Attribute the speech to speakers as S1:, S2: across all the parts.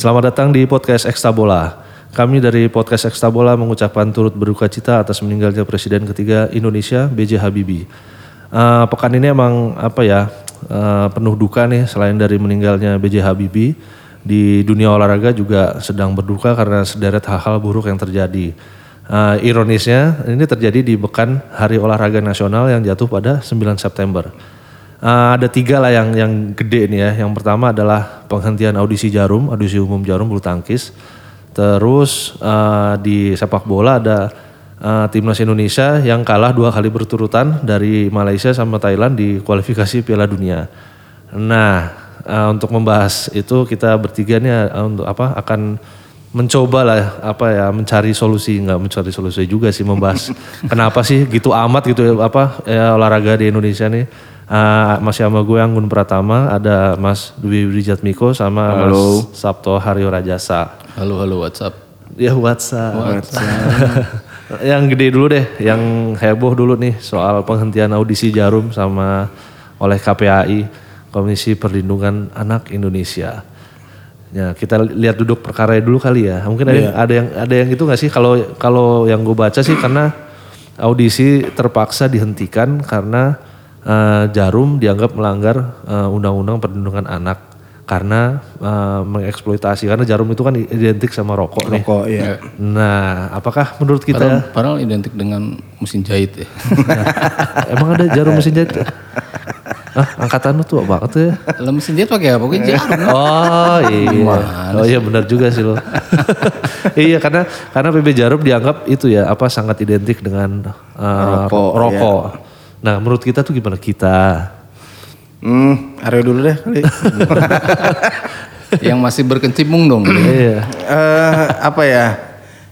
S1: Selamat datang di podcast Ekstra Bola. Kami dari podcast Ekstra Bola mengucapkan turut berduka cita atas meninggalnya Presiden ketiga Indonesia B.J. Habibie. Uh, pekan ini emang apa ya uh, penuh duka nih selain dari meninggalnya B.J. Habibie di dunia olahraga juga sedang berduka karena sederet hal-hal buruk yang terjadi. Uh, ironisnya ini terjadi di bekan Hari Olahraga Nasional yang jatuh pada 9 September. Uh, ada tiga lah yang yang gede nih ya. Yang pertama adalah penghentian audisi Jarum, audisi umum Jarum bulu tangkis. Terus uh, di sepak bola ada uh, timnas Indonesia yang kalah dua kali berturutan dari Malaysia sama Thailand di kualifikasi Piala Dunia. Nah, uh, untuk membahas itu kita bertiga nih uh, untuk apa akan mencoba lah apa ya mencari solusi nggak mencari solusi juga sih membahas kenapa sih gitu amat gitu apa ya, olahraga di Indonesia nih uh, masih sama gue Anggun Pratama ada Mas Dwi Wijatmiko sama
S2: Halo.
S1: Mas Sabto Haryo Rajasa
S3: Halo halo WhatsApp.
S1: ya WhatsApp, yang gede dulu deh yang heboh dulu nih soal penghentian audisi Jarum sama oleh KPAI Komisi Perlindungan Anak Indonesia Ya kita lihat duduk perkara dulu kali ya. Mungkin ada, yang, ada yang ada yang itu nggak sih kalau kalau yang gue baca sih karena audisi terpaksa dihentikan karena eh, Jarum dianggap melanggar eh, undang-undang perlindungan anak karena eh, mengeksploitasi karena Jarum itu kan identik sama rokok, nih.
S2: Rokok ya.
S1: Nah, apakah menurut kita
S3: Padahal, padahal identik dengan mesin jahit ya.
S1: emang ada Jarum mesin jahit? Ah, angkatan lu tua banget tuh ya.
S3: Lah mesin jahit pakai apa? Pakai jarum.
S1: Oh iya. Oh iya benar juga sih lo. iya karena karena PB Jarum dianggap itu ya apa sangat identik dengan uh,
S2: Rokok,
S1: rokok. Nah menurut kita tuh gimana kita?
S2: Hmm, Aryo dulu deh kali.
S3: Yang masih berkecimpung dong.
S1: Iya.
S2: Eh, apa ya?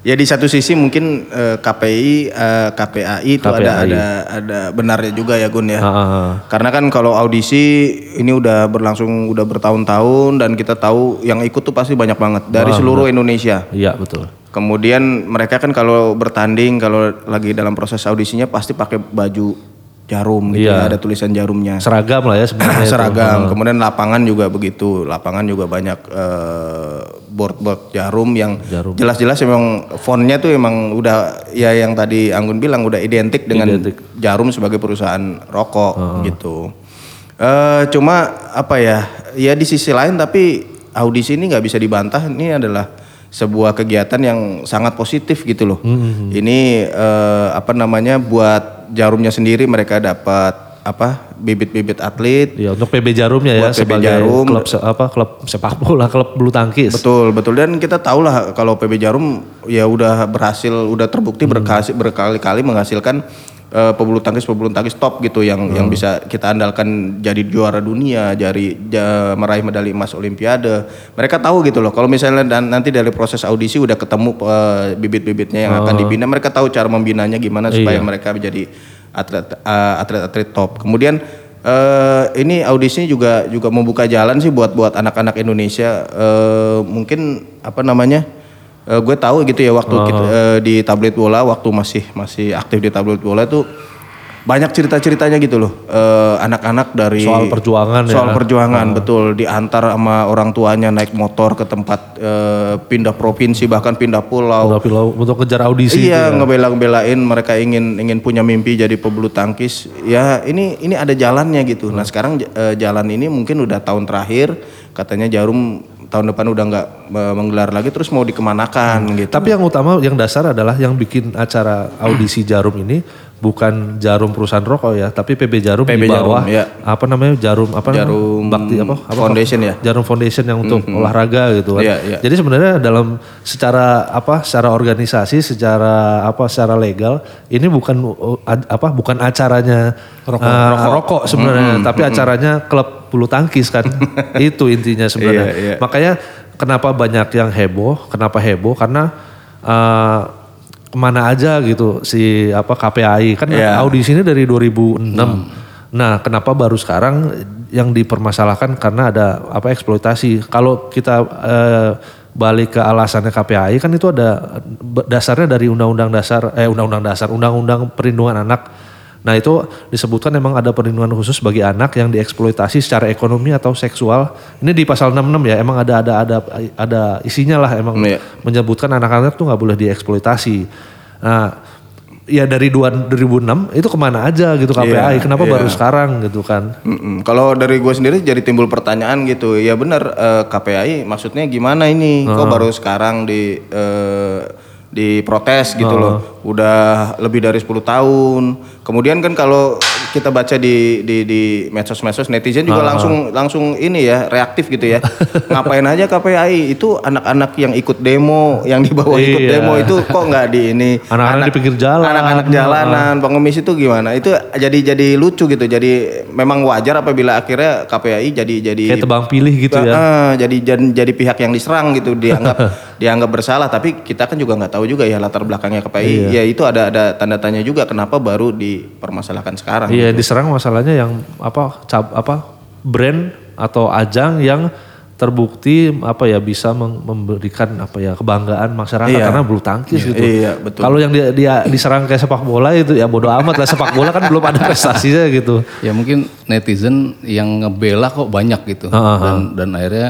S2: Ya di satu sisi mungkin eh, KPI, eh, KPAI itu ada
S1: KPAI.
S2: ada ada benarnya juga ya Gun ya.
S1: Ah, ah, ah.
S2: Karena kan kalau audisi ini udah berlangsung udah bertahun-tahun dan kita tahu yang ikut tuh pasti banyak banget dari seluruh Indonesia.
S1: Iya betul.
S2: Kemudian mereka kan kalau bertanding kalau lagi dalam proses audisinya pasti pakai baju jarum gitu
S1: Iya.
S2: ya, ada tulisan jarumnya.
S1: Seragam lah ya sebenarnya. itu.
S2: seragam. Kemudian lapangan juga begitu. Lapangan juga banyak eh, board-board jarum yang jelas-jelas emang fontnya tuh emang udah ya yang tadi Anggun bilang udah identik dengan jarum sebagai perusahaan rokok gitu. Eh cuma apa ya? Ya di sisi lain tapi audisi ini nggak bisa dibantah. Ini adalah sebuah kegiatan yang sangat positif gitu loh. Ini eh, apa namanya buat jarumnya sendiri mereka dapat apa bibit-bibit atlet
S1: Iya untuk PB Jarumnya ya
S2: PB
S1: sebagai
S2: Jarum.
S1: klub se- apa klub sepak bola klub bulu tangkis.
S2: Betul, betul. Dan kita tahu lah kalau PB Jarum ya udah berhasil, udah terbukti berkasi- berkali-kali menghasilkan eh, pebulu tangkis pebulu tangkis top gitu yang yang bisa kita andalkan jadi juara dunia, jadi ja- meraih medali emas olimpiade. Mereka tahu gitu loh. Kalau misalnya dan nanti dari proses audisi udah ketemu eh, bibit-bibitnya yang akan dibina, mereka tahu cara membinanya gimana supaya mereka menjadi atlet eh, atlet-atlet top. Kemudian eh ini audisi juga juga membuka jalan sih buat buat anak-anak Indonesia. eh mungkin apa namanya? Eh, gue tahu gitu ya waktu kita, eh, di tablet bola waktu masih masih aktif di tablet bola itu banyak cerita-ceritanya gitu loh. Eh, anak-anak dari
S1: Soal perjuangan ya.
S2: soal perjuangan betul diantar sama orang tuanya naik motor ke tempat eh, pindah provinsi bahkan pindah pulau.
S1: Untuk, pilau- untuk kejar audisi.
S2: Iya, ngebela-belain mereka ingin ingin punya mimpi jadi pebulu tangkis. Ya, ini ini ada jalannya gitu. Nah, sekarang eh, jalan ini mungkin udah tahun terakhir katanya Jarum tahun depan udah nggak menggelar lagi terus mau dikemanakan gitu.
S1: Tapi yang utama, yang dasar adalah yang bikin acara audisi Jarum ini bukan Jarum perusahaan rokok ya, tapi PB Jarum di
S2: PB
S1: bawah
S2: Jarum, ya.
S1: apa namanya Jarum apa namanya?
S2: Jarum
S1: Bakti apa, apa
S2: Foundation ya?
S1: Jarum Foundation yang untuk olahraga gitu kan.
S2: Iya, iya.
S1: Jadi sebenarnya dalam secara apa secara organisasi, secara apa secara legal ini bukan uh, apa bukan acaranya rokok, rokok sebenarnya, tapi acaranya klub bulu tangkis kan. Itu intinya sebenarnya.
S2: Iya, iya.
S1: Makanya kenapa banyak yang heboh? Kenapa heboh? Karena eh, ke mana aja gitu si apa KPAI kan
S2: Iya.
S1: audisi ini dari 2006. Nah, kenapa baru sekarang yang dipermasalahkan karena ada apa eksploitasi? Kalau kita eh, balik ke alasannya KPAI kan itu ada dasarnya dari undang-undang dasar eh undang-undang dasar undang-undang perlindungan anak Nah itu disebutkan memang ada perlindungan khusus bagi anak yang dieksploitasi secara ekonomi atau seksual. Ini di pasal 66 ya, emang ada ada ada ada isinya lah emang
S2: Iya.
S1: menyebutkan anak-anak tuh nggak boleh dieksploitasi. Nah ya dari dua- 2006 itu ke mana aja gitu KPI,
S2: Iya,
S1: kenapa
S2: iya.
S1: baru sekarang gitu kan?
S2: Mm-mm. Kalau dari gue sendiri jadi timbul pertanyaan gitu, ya benar eh, KPI maksudnya gimana ini? Kok baru sekarang di eh, diprotes gitu loh? Udah lebih dari 10 tahun. Kemudian kan kalau kita baca di di di medsos-medsos netizen juga langsung langsung ini ya reaktif gitu ya. Ngapain aja KPI itu anak-anak yang ikut demo, yang di bawah ikut
S1: Iya.
S2: demo itu kok nggak di ini?
S1: Anak-anak di pinggir jalan.
S2: Anak-anak jalanan, pengemis itu gimana? Itu jadi jadi lucu gitu. Jadi memang wajar apabila akhirnya KPI jadi jadi
S1: Kayak tebang pilih gitu ya.
S2: Jadi, jadi jadi pihak yang diserang gitu dianggap dianggap bersalah tapi kita kan juga nggak tahu juga ya latar belakangnya KPI
S1: Iya.
S2: ya itu ada ada tanda tanya juga kenapa baru dipermasalahkan sekarang
S1: Iya diserang masalahnya yang apa cab, apa brand atau ajang yang terbukti apa ya bisa mem- memberikan apa ya kebanggaan masyarakat
S2: Iya.
S1: karena bulu tangkis gitu.
S2: iya, betul.
S1: Kalau yang dia, dia diserang kayak sepak bola itu ya bodoh amat lah sepak bola kan belum ada prestasinya gitu.
S3: Ya mungkin netizen yang ngebela kok banyak gitu
S1: Ah,
S3: dan dan akhirnya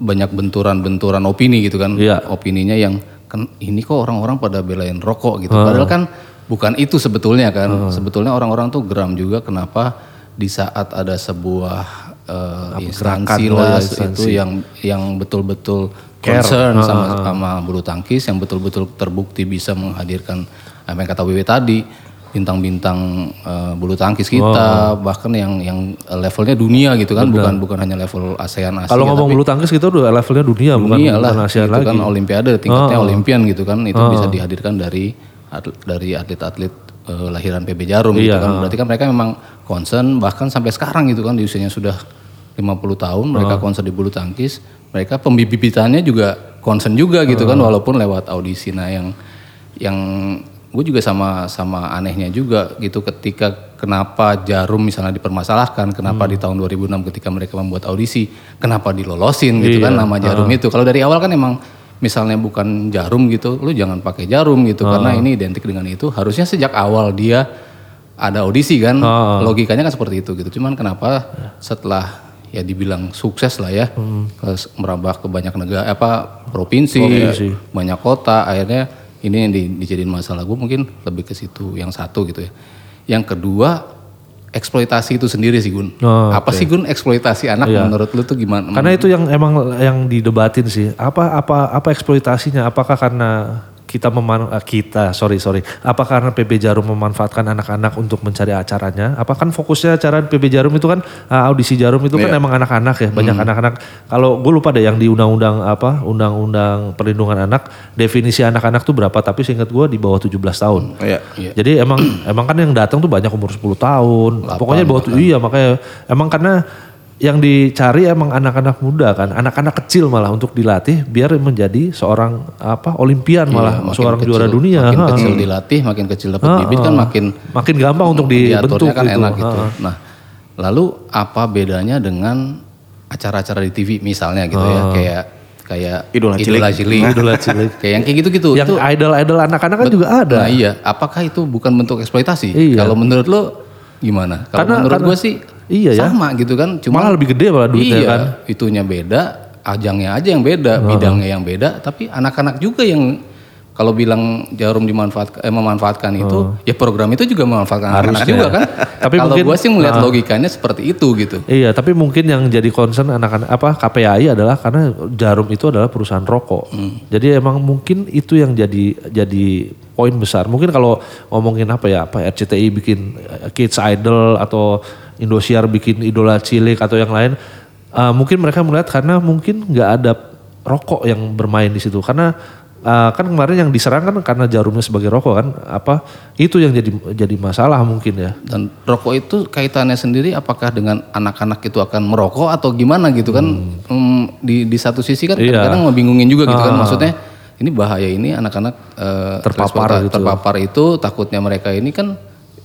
S3: banyak benturan-benturan opini gitu kan.
S1: Iya.
S3: Opininya yang kan ini kok orang-orang pada belain rokok gitu. Padahal kan bukan itu sebetulnya kan. Sebetulnya orang-orang tuh geram juga kenapa di saat ada sebuah eh, instansi
S1: oh ya,
S3: lah
S1: instansi.
S3: itu yang yang betul-betul
S1: Care.
S3: concern sama sama bulu tangkis yang betul-betul terbukti bisa menghadirkan apa yang kata Wiwi tadi bintang-bintang eh, bulu tangkis kita bahkan yang yang levelnya dunia gitu kan bukan bukan hanya level ASEAN Asia
S1: Kalau ngomong bulu tangkis gitu udah levelnya dunia, bukan
S3: dunia lah
S1: bukan Asia
S3: itu
S1: lagi.
S3: kan olimpiade tingkatnya olimpian gitu kan itu bisa dihadirkan dari atlet- dari atlet-atlet eh, lahiran PB Jarum gitu
S1: Iya,
S3: kan. Berarti kan mereka memang concern bahkan sampai sekarang gitu kan di usianya sudah 50 tahun mereka concern di bulu tangkis. Mereka pembibitannya juga concern juga gitu kan walaupun lewat audisi nah yang yang gue juga sama sama anehnya juga gitu ketika kenapa Jarum misalnya dipermasalahkan kenapa di tahun 2006 ketika mereka membuat audisi kenapa dilolosin gitu kan nama Jarum itu. Kalau dari awal kan emang misalnya bukan Jarum gitu lu jangan pakai Jarum gitu karena ini identik dengan itu. Harusnya sejak awal dia ada audisi kan logikanya kan seperti itu gitu. Cuman kenapa setelah ya dibilang sukses lah ya ke- merambah ke banyak negara apa provinsi, banyak kota akhirnya ini yang di- dijadiin masalah. Gue mungkin lebih ke situ yang satu gitu ya. Yang kedua eksploitasi itu sendiri sih Gun.
S1: Oh,
S3: apa sih Gun eksploitasi anak menurut lu tuh gimana?
S1: Karena itu yang emang yang didebatin sih. Apa apa apa eksploitasinya? Apakah karena kita meman eh, kita sorry sorry. Apa karena PB Jarum memanfaatkan anak-anak untuk mencari acaranya? Apa kan fokusnya acara PB Jarum itu kan eh, audisi Jarum itu kan emang anak-anak ya banyak anak-anak. Kalau gue lupa deh yang di undang-undang apa undang-undang perlindungan anak definisi anak-anak tuh berapa? Tapi seingat gue di bawah 17 tahun.
S2: Iya.
S1: jadi emang emang kan yang datang tuh banyak umur 10 tahun. Pokoknya di bawah tuh iya makanya. Emang karena yang dicari emang anak-anak muda kan, anak-anak kecil malah untuk dilatih biar menjadi seorang apa olimpian malah
S3: Makin
S1: seorang
S3: kecil-
S1: juara dunia.
S3: makin
S1: Ha.
S3: kecil dilatih makin kecil dapat bibit kan makin
S1: Makin gampang untuk dibentuk
S3: diaturnya kan
S1: gitu.
S3: enak gitu.
S1: Ha.
S3: Nah, lalu apa bedanya dengan acara-acara di TV misalnya gitu ya, kayak kayak
S2: Idola Cilik.
S3: Cilik.
S1: Idola cilik.
S3: kayak yang kayak gitu-gitu.
S1: Yang
S3: Itu
S1: idol-idol anak-anak kan juga ada.
S3: Nah iya, apakah itu bukan bentuk eksploitasi?
S1: Iya.
S3: Kalau menurut lo gimana? Kalau
S1: Karena-
S3: menurut
S1: karena-
S3: gue sih
S1: iya ya.
S3: sama gitu kan. Cuma
S1: Malah lebih gede malah duitnya
S3: iya,
S1: kan.
S3: itunya beda, ajangnya aja yang beda, bidangnya yang beda, tapi anak-anak juga yang kalau bilang jarum dimanfaatkan eh, memanfaatkan itu, ya program itu juga memanfaatkan anak-anak juga kan.
S1: Tapi
S3: kalau
S1: mungkin-
S3: gue sih melihat logikanya seperti itu gitu.
S1: Iya, tapi mungkin yang jadi concern anak-anak apa KPAI adalah karena Jarum itu adalah perusahaan rokok. Jadi emang mungkin itu yang jadi jadi poin besar. Mungkin kalau ngomongin apa ya, apa RCTI bikin eh, Kids Idol atau Indosiar bikin Idola Cilik atau yang lain, eh, mungkin mereka melihat karena mungkin nggak ada rokok yang bermain di situ. Karena eh, kan kemarin yang diserang kan karena Jarumnya sebagai rokok kan, apa itu yang jadi jadi masalah mungkin ya.
S3: Dan rokok itu kaitannya sendiri apakah dengan anak-anak itu akan merokok atau gimana gitu kan? Hmm, di di satu sisi kan
S1: Iya.
S3: kadang-kadang ngebingungin juga gitu kan maksudnya ini bahaya ini anak-anak eh,
S1: Terpapar gitu.
S3: terpapar itu takutnya mereka ini kan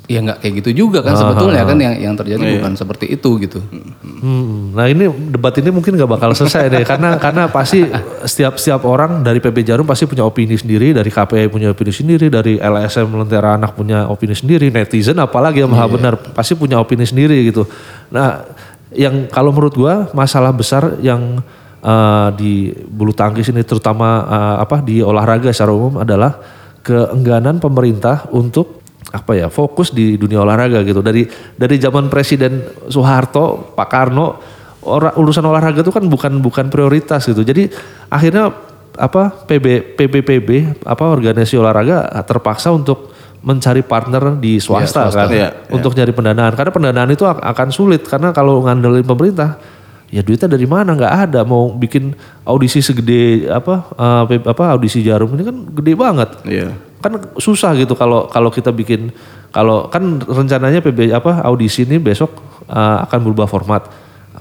S3: ya nggak kayak gitu juga kan sebetulnya kan yang yang terjadi bukan seperti itu gitu.
S1: Hmm, nah ini debat ini mungkin nggak bakal selesai deh karena karena pasti setiap setiap orang dari PB Jarum pasti punya opini sendiri, dari KPI punya opini sendiri, dari LSM Lentera Anak punya opini sendiri, netizen apalagi yang maha benar pasti punya opini sendiri gitu. Nah yang kalau menurut gua masalah besar yang eh, di bulu tangkis ini terutama eh, apa di olahraga secara umum adalah keengganan pemerintah untuk apa ya fokus di dunia olahraga gitu. Dari dari zaman Presiden Soeharto Pak Karno ora- urusan olahraga itu kan bukan bukan prioritas gitu. Jadi akhirnya apa PB PBPB apa organisasi olahraga terpaksa untuk mencari partner di swasta, kan
S2: iya,
S1: untuk nyari pendanaan. Karena pendanaan itu ak- akan sulit karena kalau ngandelin pemerintah ya duitnya dari mana? Nggak ada. Mau bikin audisi segede apa P- apa audisi jarum ini kan gede banget.
S2: Iya.
S1: Kan susah gitu kalau kalau kita bikin kalau kan rencananya PB apa audisi ini besok uh, akan berubah format.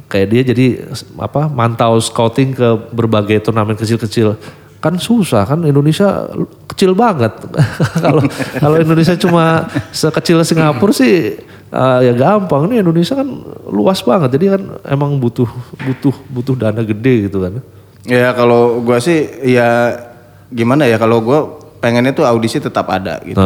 S1: Kayak dia jadi apa mantau scouting ke berbagai turnamen kecil-kecil. Kan susah kan Indonesia kecil banget. Kalau kalau Indonesia cuma sekecil Singapura sih uh, ya gampang. Nih Indonesia kan luas banget jadi kan emang butuh butuh butuh dana gede gitu kan.
S2: Ya kalau gua sih ya gimana ya kalau gua pengennya tuh audisi tetap ada gitu.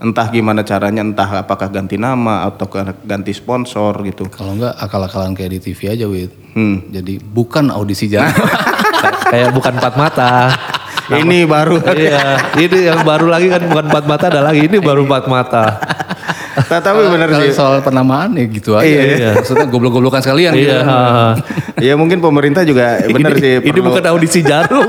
S2: Entah gimana caranya, entah apakah ganti nama atau ganti sponsor gitu.
S3: Kalau enggak akal-akalan kayak di TV aja wit.
S2: Hmm.
S3: Jadi bukan audisi jarum.
S1: kayak bukan empat mata
S2: Ini baru.
S1: iya, ini yang baru lagi kan bukan empat mata ada lagi, ini baru empat mata.
S2: Nah, tapi bener
S3: Kalau
S2: sih.
S3: soal penamaan ya gitu aja.
S1: Iya.
S3: Maksudnya goblok-goblokan sekalian gitu.
S1: Iya.
S2: Ya mungkin pemerintah juga bener
S1: ini,
S2: sih
S1: ini
S2: perlu,
S1: bukan audisi jarum.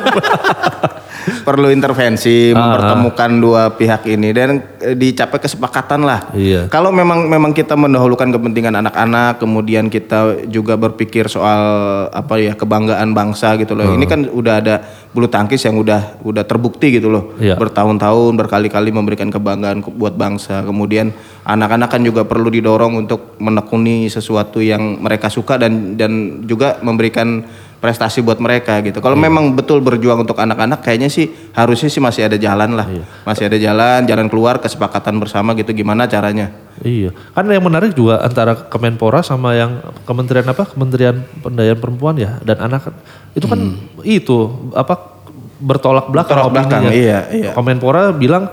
S2: Perlu intervensi mempertemukan dua pihak ini dan eh, dicapai kesepakatan lah.
S1: Iya.
S2: Kalau memang memang kita mendahulukan kepentingan anak-anak, kemudian kita juga berpikir soal apa ya kebanggaan bangsa gitu loh. Ini kan udah ada bulu tangkis yang udah udah terbukti gitu loh.
S1: Iya.
S2: Bertahun-tahun berkali-kali memberikan kebanggaan ke- buat bangsa. Kemudian anak-anak kan juga perlu didorong untuk menekuni sesuatu yang mereka suka dan dan juga memberikan prestasi buat mereka gitu. Kalau memang betul berjuang untuk anak-anak kayaknya sih harusnya sih masih ada jalan lah. Masih ada jalan, jalan keluar kesepakatan bersama gitu gimana caranya.
S1: iya. Kan yang menarik juga antara Kemenpora sama yang Kementerian apa? Kementerian Pendayaan Perempuan ya dan anak itu kan itu apa bertolak belakang
S2: Bertolak belakang, iya, iya.
S1: Kemenpora bilang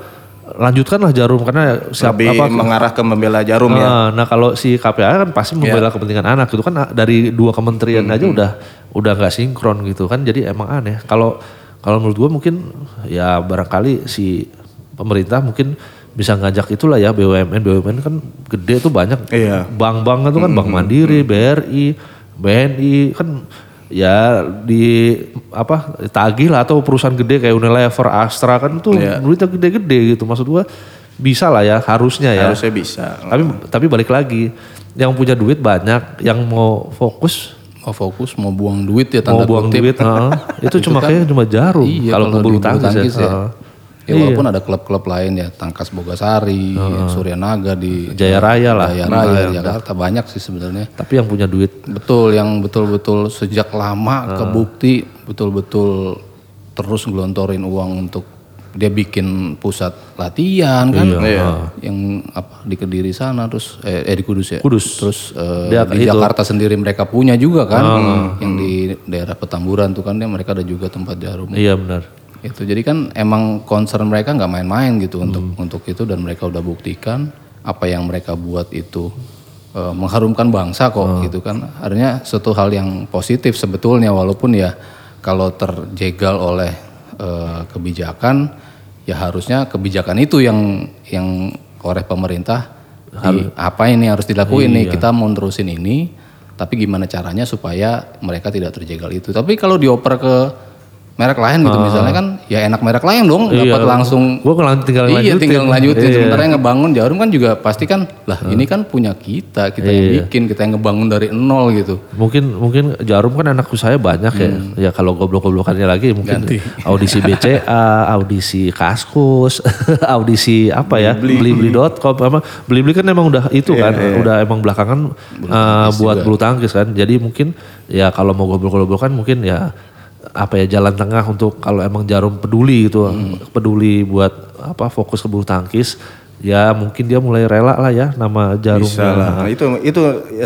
S1: lanjutkanlah jarum karena siapa
S2: Lebih
S1: apa
S2: mengarah ke membela jarum ya.
S1: Nah, nah kalau si KPA kan pasti membela kepentingan anak itu kan dari dua kementerian aja udah udah nggak sinkron gitu kan jadi emang aneh. Kalau kalau menurut gua mungkin ya barangkali si pemerintah mungkin bisa ngajak itulah ya BUMN BUMN kan gede tuh banyak
S2: Iya.
S1: bank-bank itu kan Bank Mandiri, BRI, BNI kan ya di apa tagih lah atau perusahaan gede kayak Unilever, Astra kan tuh
S2: Iya.
S1: duitnya gede-gede gitu maksud gua bisa lah ya harusnya ya
S2: Harusnya bisa.
S1: tapi tapi balik lagi yang punya duit banyak yang mau fokus
S3: Mau fokus, mau buang duit ya
S1: mau
S3: tanda
S1: buang
S3: kutip.
S1: duit heeh. itu cuma kayaknya cuma jarum
S3: Iya,
S1: kalau
S3: di
S1: bulu tangkis, ya,
S3: ya.
S1: heeh.
S3: Ya walaupun ada klub-klub lain ya, Tangkas Bogasari, Surya Naga di
S1: Jaya Raya lah
S3: Jaya Raya di Jakarta banyak sih sebenarnya.
S1: tapi yang punya duit.
S3: Betul, yang betul-betul sejak lama kebukti betul-betul terus gelontorin uang untuk dia bikin pusat latihan kan,
S2: Iya.
S3: yang apa di kediri sana terus eh, eh, di Kudus ya,
S1: Kudus.
S3: terus eh,
S1: Dia
S3: di
S1: itu.
S3: Jakarta sendiri mereka punya juga kan, yang di daerah Petamburan tuh kan dia mereka ada juga tempat jarum.
S1: Iya benar
S3: itu jadi kan emang concern mereka nggak main-main gitu untuk untuk itu dan mereka udah buktikan apa yang mereka buat itu eh, mengharumkan bangsa kok gitu kan. Artinya suatu hal yang positif sebetulnya walaupun ya kalau terjegal oleh eh, kebijakan ya harusnya kebijakan itu yang yang oleh pemerintah di, apa ini harus dilakuin nih kita mau terusin ini tapi gimana caranya supaya mereka tidak terjegal itu. Tapi kalau dioper ke merek lain gitu. Misalnya kan ya enak merek lain dong. Dapat langsung.
S1: Gua kan tinggal
S3: iya
S1: lanjutin.
S3: tinggal lanjutin.
S1: Iya.
S3: sementara yang ngebangun jarum kan juga pasti kan lah ini kan punya kita. Kita yang
S1: Iya.
S3: bikin kita yang ngebangun dari nol gitu.
S1: Mungkin mungkin jarum kan anak usaha banyak ya. Ya kalau goblok-goblokannya lagi mungkin audisi BCA audisi Kaskus audisi apa ya? Blibli.com apa? Blibli kan emang udah itu kan udah emang belakangan uh, buat bulu tangkis kan. Jadi mungkin ya kalau mau goblok-goblokan mungkin ya apa ya jalan tengah untuk kalau emang jarum peduli gitu peduli buat apa fokus ke bulu tangkis ya mungkin dia mulai rela lah ya nama jarumnya.
S2: Bisa lah. Nah, itu itu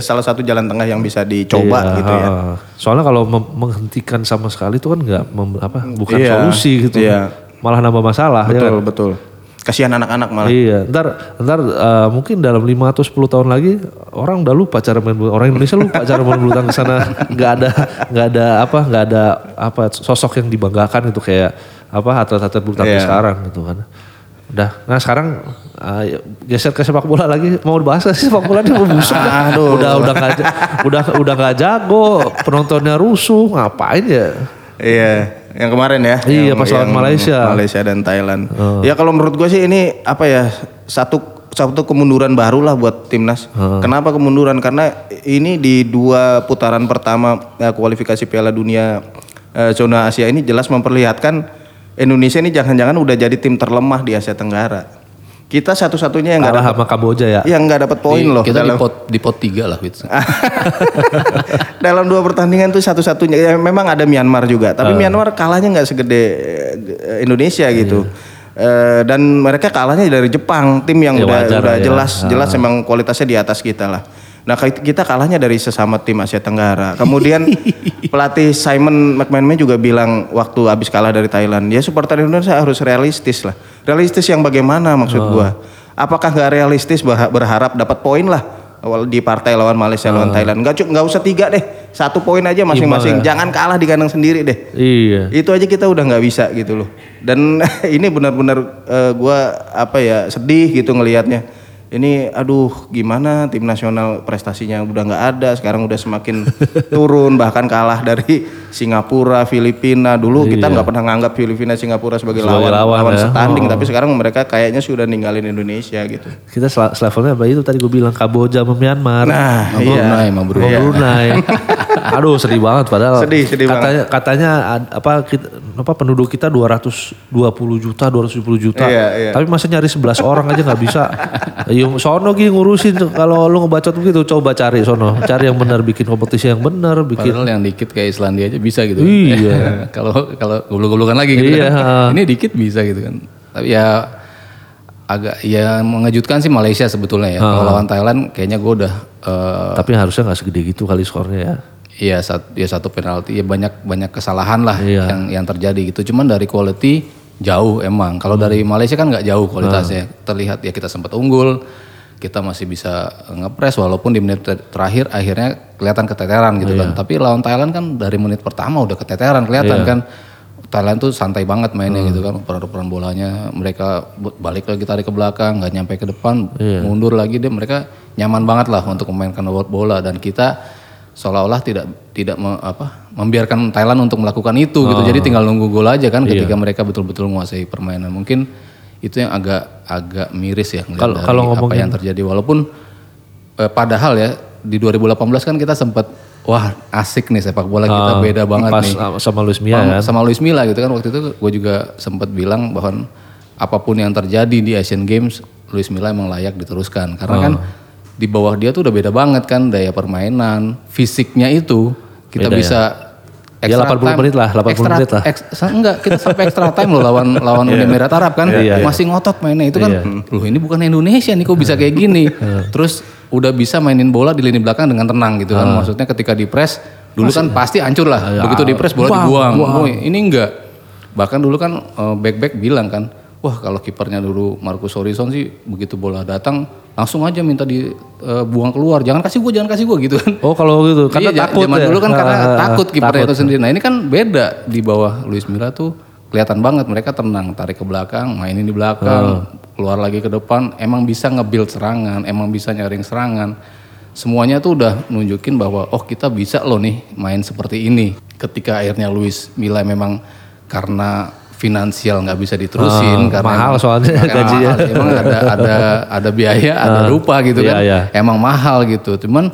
S2: salah satu jalan tengah yang bisa dicoba
S1: Iya,
S2: gitu ya.
S1: Soalnya kalau menghentikan sama sekali itu kan nggak apa bukan
S2: Iya,
S1: solusi gitu.
S2: iya.
S1: Malah nambah masalah ya kan?
S2: Betul betul. Kasihan anak-anak malah.
S1: Iya, ntar ntar eh, mungkin dalam 5 atau 10 tahun lagi orang udah lupa cara main bulu orang Indonesia lupa cara main bulu tangkis sana nggak ada nggak ada apa nggak ada apa sosok yang dibanggakan itu kayak apa atlet-atlet bulu tangkis
S2: Iya.
S1: sekarang gitu kan. Udah, nah sekarang eh, geser ke sepak bola lagi mau dibahas sih sepak bola ini mau busuk.
S2: Aduh.
S1: udah udah nggak ja- udah udah nggak jago penontonnya rusuh ngapain ya
S2: Iya, yang kemarin ya.
S1: Iya,
S2: yang-
S1: pas lawan Malaysia.
S2: Malaysia dan Thailand. Ya kalau menurut gue sih ini apa ya satu satu kemunduran baru lah buat timnas.
S1: Oh.
S2: Kenapa kemunduran? Karena ini di dua putaran pertama eh, kualifikasi Piala Dunia eh, zona Asia ini jelas memperlihatkan Indonesia ini jangan-jangan udah jadi tim terlemah di Asia Tenggara. Kita satu-satunya yang nggak dapat
S1: sama Kamboja ya?
S2: Yang nggak dapat poin loh
S3: kita
S2: dalam
S3: di pot di pot tiga lah Wits.
S2: dalam dua pertandingan tuh satu-satunya. Ya, memang ada Myanmar juga tapi
S1: Ah.
S2: Myanmar kalahnya nggak segede eh, Indonesia gitu. Eh, dan mereka kalahnya dari Jepang tim yang
S1: Ya,
S2: udah
S1: wajar
S2: udah
S1: ya.
S2: jelas jelas memang kualitasnya di atas kita lah. Nah kita kalahnya dari sesama tim Asia Tenggara. Kemudian pelatih Simon McManamy juga bilang waktu habis kalah dari Thailand ya supporter Indonesia harus realistis lah realistis yang bagaimana maksud
S1: Ah.
S2: gua? Apakah nggak realistis berha- berharap dapat poin lah awal di partai lawan Malaysia lawan Thailand? Nggak cu- nggak usah tiga deh satu poin aja masing-masing.
S1: ya.
S2: jangan kalah di kandang sendiri deh.
S1: Iya.
S2: Itu aja kita udah nggak bisa gitu loh. Dan ini benar-benar eh, gua apa ya sedih gitu ngelihatnya ini aduh gimana tim nasional prestasinya udah nggak ada sekarang udah semakin turun bahkan kalah dari Singapura Filipina dulu kita nggak pernah nganggap Filipina Singapura sebagai,
S1: Iya. Sebagai
S2: lawan
S1: lawan
S2: lawan
S1: ya.
S2: standing
S1: Oh.
S2: tapi sekarang mereka kayaknya sudah ninggalin Indonesia gitu
S1: kita sel- selevelnya apa itu tadi gue bilang Kamboja sama Myanmar
S2: nah iya
S3: Brunei, sama Brunei.
S1: Brunei. Aduh sedih banget padahal.
S2: Sedih, sedih
S1: katanya, Katanya ad- apa kita, apa penduduk kita 220 juta, 270 juta.
S2: Iya, iya.
S1: Tapi masa nyari 11 orang aja nggak bisa. Yung sono gini ngurusin tuh. kalau lu ngebacot begitu coba cari sono. Cari yang benar bikin kompetisi yang benar, bikin
S3: Padahal yang dikit kayak Islandia aja bisa gitu.
S1: Iya.
S3: Kalau kalau goblok-goblokan lagi gitu
S1: Iya.
S3: kan. Ini dikit bisa gitu kan. Tapi ya agak ya mengejutkan sih Malaysia sebetulnya ya. Kalau lawan Thailand kayaknya gue udah eh,
S1: tapi harusnya nggak segede gitu kali skornya ya.
S3: Iya satu ya satu penalti ya banyak banyak kesalahan lah
S1: Iya.
S3: yang yang terjadi gitu. Cuman dari quality jauh emang. Kalau dari Malaysia kan nggak jauh kualitasnya. Terlihat ya kita sempat unggul, kita masih bisa ngepres walaupun di menit ter- terakhir akhirnya kelihatan keteteran gitu kan. Tapi lawan Thailand kan dari menit pertama udah keteteran kelihatan kan. Thailand tuh santai banget mainnya gitu kan, peran-peran bolanya mereka balik lagi tarik ke belakang, nggak nyampe ke depan, mundur lagi dia mereka nyaman banget lah untuk memainkan bola dan kita seolah-olah tidak tidak me- apa membiarkan Thailand untuk melakukan itu gitu. Jadi tinggal nunggu gol aja kan ketika mereka betul-betul menguasai permainan. Mungkin itu yang agak agak miris ya
S1: Kalau- kalau
S3: apa yang terjadi. Walaupun eh, padahal ya di 2018 kan kita sempat wah asik nih sepak bola kita
S1: Ah,
S3: beda banget
S1: pas
S3: nih.
S1: sama Luis
S3: Sama-
S1: kan.
S3: sama Luis Milla gitu kan waktu itu gue juga sempat bilang bahwa apa pun yang terjadi di Asian Games Luis Milla emang layak diteruskan karena kan di bawah dia tuh udah beda banget kan daya permainan fisiknya itu kita
S1: Beda ya.
S3: bisa
S1: Ya, 80 menit lah, 80
S3: extra,
S1: menit lah.
S3: ex- enggak kita sampai extra time loh lawan lawan Uni Emirat Arab kan.
S1: Iya, iya.
S3: masih ngotot mainnya itu kan
S1: Iya.
S3: loh ini bukan Indonesia nih kok bisa kayak gini? Terus udah bisa mainin bola di lini belakang dengan tenang gitu kan. Maksudnya ketika di press dulu kan pasti hancur lah. Begitu di press bola
S1: Bang,
S3: dibuang. Oh, ini enggak. Bahkan dulu kan eh, back-back bilang kan wah kalau kipernya dulu Marcus Horizon sih begitu bola datang langsung aja minta dibuang keluar jangan kasih gua jangan kasih gua gitu kan
S1: Oh kalau gitu karena
S3: Iya,
S1: takut
S3: zaman
S1: ya.
S3: dulu kan karena
S1: Ah,
S3: takut kipernya itu sendiri. Nah ini kan beda di bawah Luis Milla tuh kelihatan banget mereka tenang, tarik ke belakang, mainin di belakang, keluar lagi ke depan, emang bisa nge-build serangan, emang bisa nyaring serangan. Semuanya tuh udah nunjukin bahwa oh kita bisa loh nih main seperti ini. Ketika akhirnya Luis Milla memang karena finansial nggak bisa diterusin
S1: Ah,
S3: karena
S1: mahal
S3: emang-
S1: soalnya gajinya.
S3: mahal. Emang ada ada ada biaya, ada rupa gitu
S1: iya,
S3: kan
S1: iya.
S3: emang mahal gitu. Cuman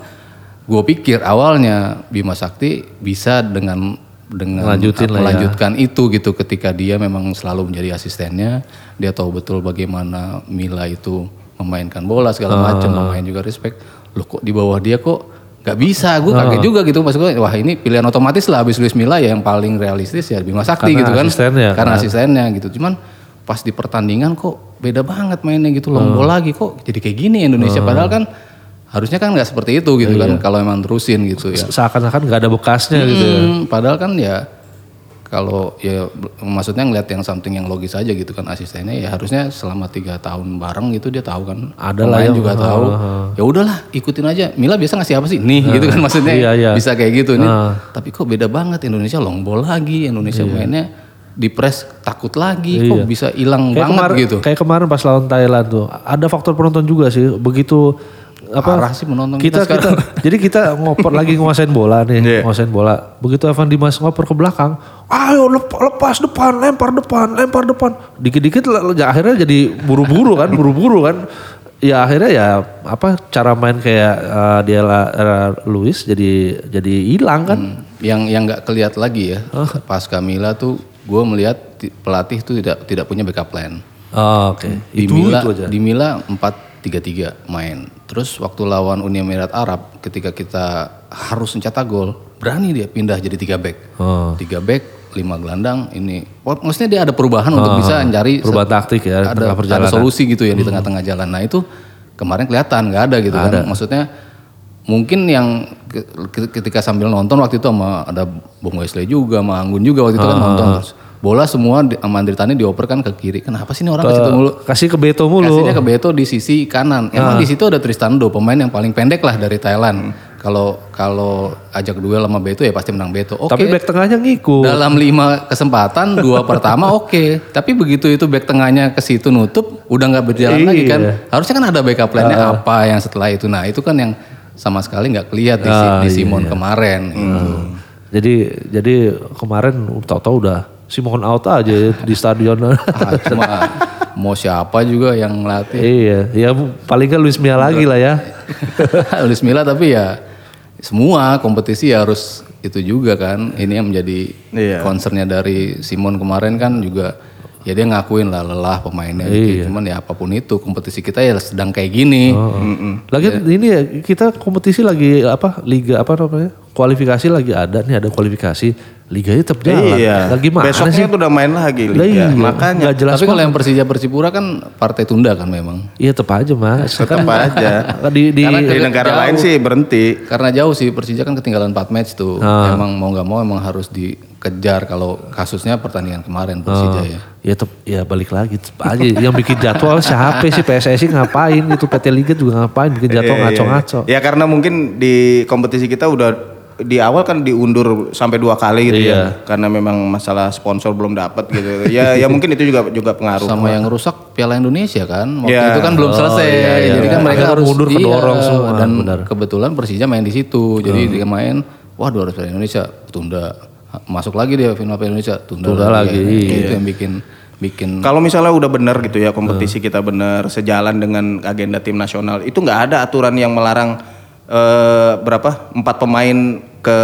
S3: gue pikir awalnya Bima Sakti bisa dengan dengan
S1: Lanjutin ya.
S3: melanjutkan itu gitu ketika dia memang selalu menjadi asistennya, dia tahu betul bagaimana Mila itu memainkan bola segala
S1: Ah.
S3: macam, pemain juga respect. Loh kok di bawah dia kok nggak bisa? Gue
S1: Ah.
S3: kaget juga gitu maksud gue. Wah ini pilihan otomatis lah abis Luis Mila ya yang paling realistis ya Bima Sakti
S1: Karena
S3: gitu kan.
S1: asistennya,
S3: Karena
S1: kan.
S3: asistennya gitu. Cuman pas di pertandingan kok beda banget mainnya gitu lombol lagi kok jadi kayak gini Indonesia padahal kan harusnya kan nggak seperti itu gitu kan kalau emang terusin gitu ya.
S1: Seakan-akan nggak ada bekasnya gitu. ya.
S3: Hmm, padahal kan ya kalau ya maksudnya ngeliat yang something yang logis aja gitu kan asistennya ya harusnya selama tiga tahun bareng gitu dia tahu kan.
S1: Ada lah yang-
S3: juga tahu. Ya udahlah ikutin aja. Mila biasa ngasih apa sih? Nih gitu kan maksudnya.
S1: Iya, iya.
S3: bisa kayak gitu nih. Tapi kok beda banget Indonesia long ball lagi Indonesia
S1: Iya.
S3: mainnya di press takut lagi kok bisa hilang banget
S1: kemarin,
S3: gitu.
S1: kayak kemarin pas lawan Thailand tuh, ada faktor penonton juga sih. Begitu apa?
S3: Parah sih penonton
S1: kita,
S3: kita
S1: kita, jadi kita ngoper lagi nguasain bola nih,
S2: Iya.
S1: nguasain bola. Begitu Evan Dimas ngoper ke belakang, ayo lep- lepas depan, lempar depan, lempar depan. Dikit-dikit le- akhirnya jadi buru-buru kan, buru-buru kan. Ya akhirnya ya apa cara main kayak uh, dia Luis jadi jadi hilang kan.
S3: yang yang nggak keliat lagi ya pas Kamila tuh gue melihat ti- pelatih tuh tidak tidak punya backup plan
S1: Oh, Oke,
S3: di
S1: itu
S3: Mila
S1: itu aja.
S3: di Mila 4-3-3 main. Terus waktu lawan Uni Emirat Arab ketika kita harus mencetak gol, berani dia pindah jadi tiga back.
S1: Oh.
S3: Tiga back, lima gelandang ini. Oh, Maksudnya dia ada perubahan untuk bisa mencari
S1: Ah, Perubahan taktik ya,
S3: ada, ada.
S1: Hmm.
S3: solusi gitu ya di tengah-tengah jalan. Nah itu kemarin kelihatan nggak ada gitu kan. Maksudnya mungkin yang ke- ke- ketika sambil nonton waktu itu sama ada Bung Wesley juga, sama Anggun juga waktu itu kan nonton terus bola semua di, sama Andri Tani dioper kan ke kiri. Kenapa sih ini orang ke situ mulu?
S1: Kasih ke Beto mulu.
S3: Kasihnya ke Beto di sisi kanan. Emang di situ ada Tristan Do, pemain yang paling pendek lah dari Thailand. Kalau kalau ajak duel sama Beto ya pasti menang Beto. Oke.
S1: Tapi back tengahnya ngikut.
S3: Dalam lima kesempatan dua pertama oke, tapi begitu itu back tengahnya ke situ nutup, udah nggak berjalan lagi kan. Harusnya kan ada backup plan-nya apa yang setelah itu. Nah itu kan yang sama sekali nggak kelihatan di, si- di Simon kemarin. gitu.
S1: Jadi jadi kemarin tahu-tahu udah Simon out aja ya di stadion.
S3: Ah, cuma mau siapa juga yang ngelatih.
S1: iya, ya paling kan Luis Mia lagi lah ya.
S3: Luis Milla tapi ya semua kompetisi ya harus itu juga kan. Ini yang menjadi
S2: Iya.
S3: concernnya dari Simon kemarin kan juga ya dia ngakuin lah lelah pemainnya gitu. Cuman ya apa pun itu kompetisi kita ya sedang kayak gini.
S1: Lagi ini ya kita kompetisi lagi apa liga apa namanya? Kualifikasi lagi ada nih ada kualifikasi. Liganya tetap jalan.
S2: Iya.
S1: Lagi mana
S2: Besoknya
S1: sih?
S2: tuh udah main lagi liga.
S1: iya,
S2: Makanya
S1: nggak jelas
S3: Tapi kalau yang Persija Persipura kan partai tunda kan memang.
S1: Iya tetap aja mas.
S2: tetap aja.
S1: di di
S2: di negara
S3: jauh.
S2: lain sih berhenti.
S3: Karena jauh sih Persija kan ketinggalan 4 match tuh.
S1: Ah.
S3: Emang mau nggak mau emang harus dikejar kalau kasusnya pertandingan kemarin Persija ya.
S1: ya tetap ya balik lagi aja yang bikin jadwal siapa sih PSSI ngapain gitu PT Liga juga ngapain bikin jadwal
S2: Iya, iya,
S1: ngaco-ngaco.
S2: iya. Ya karena mungkin di kompetisi kita udah di awal kan diundur sampai dua kali gitu
S1: Iya.
S2: ya. Karena memang masalah sponsor belum dapat gitu. ya ya mungkin itu juga juga pengaruh.
S3: sama yang rusak Piala Indonesia kan waktu
S2: Iya.
S3: itu kan belum selesai jadi kan mereka
S1: Akhirnya
S3: harus
S1: mundur,
S3: iya,
S1: kedorong semua,
S3: dan
S1: benar.
S3: kebetulan Persija main di situ jadi dia main waduh harus Piala Indonesia tunda masuk lagi dia final Piala Indonesia tunda,
S1: Tunda lagi,
S3: Ya. itu yang bikin bikin
S2: Kalau misalnya udah benar gitu ya kompetisi kita benar sejalan dengan agenda tim nasional, itu nggak ada aturan yang melarang eh, berapa empat pemain ke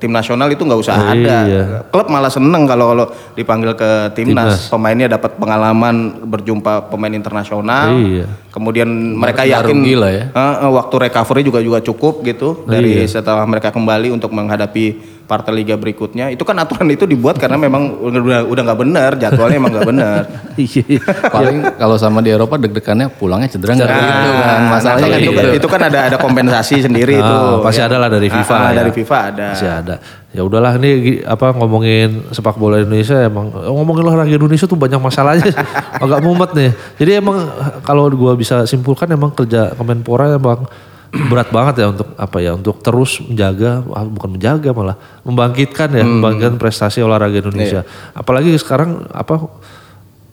S2: tim nasional itu nggak usah ada.
S1: iya.
S2: Klub malah seneng kalau kalau dipanggil ke timnas, pemainnya dapat pengalaman berjumpa pemain internasional.
S1: Iya.
S2: Kemudian mereka yakin
S3: rugi lah ya.
S2: eh, waktu recovery juga juga cukup gitu dari setelah mereka kembali untuk menghadapi partai liga berikutnya. Itu kan aturan itu dibuat karena memang udah udah nggak benar, jadwalnya emang nggak benar.
S1: Iya.
S3: paling kalau sama di Eropa deg-degannya pulangnya cedera nggak
S2: Nah,
S3: gitu kan masalahnya
S2: nah,
S3: kan
S2: itu,
S3: itu,
S2: itu kan ada ada kompensasi sendiri itu.
S1: Ah, pasti ada lah dari FIFA
S2: Ah,
S1: ya.
S2: dari FIFA ada.
S1: Masih ada. Ya udahlah ini apa ngomongin sepak bola Indonesia emang ngomongin olahraga Indonesia tuh banyak masalahnya agak mumet nih. Jadi emang kalau gua bisa simpulkan emang kerja Kemenpora emang berat banget ya untuk apa ya untuk terus menjaga ah, bukan menjaga malah membangkitkan ya membangkitkan prestasi olahraga Indonesia. Apalagi sekarang apa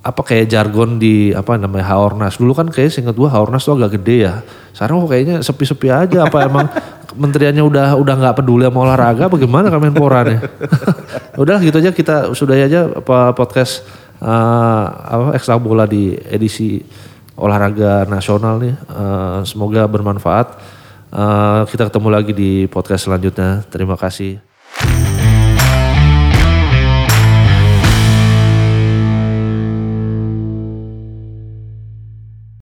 S1: apa kayak jargon di apa namanya Haornas. Dulu kan kayak seingat gua Haornas tuh agak gede ya. Sekarang kok kayaknya sepi-sepi aja apa emang kementeriannya udah udah nggak peduli sama olahraga bagaimana Kemenpora nih udah gitu aja kita sudah aja apa podcast eh, apa ekstra bola di edisi olahraga nasional nih. Eh, semoga bermanfaat. Eh, kita ketemu lagi di podcast selanjutnya. Terima kasih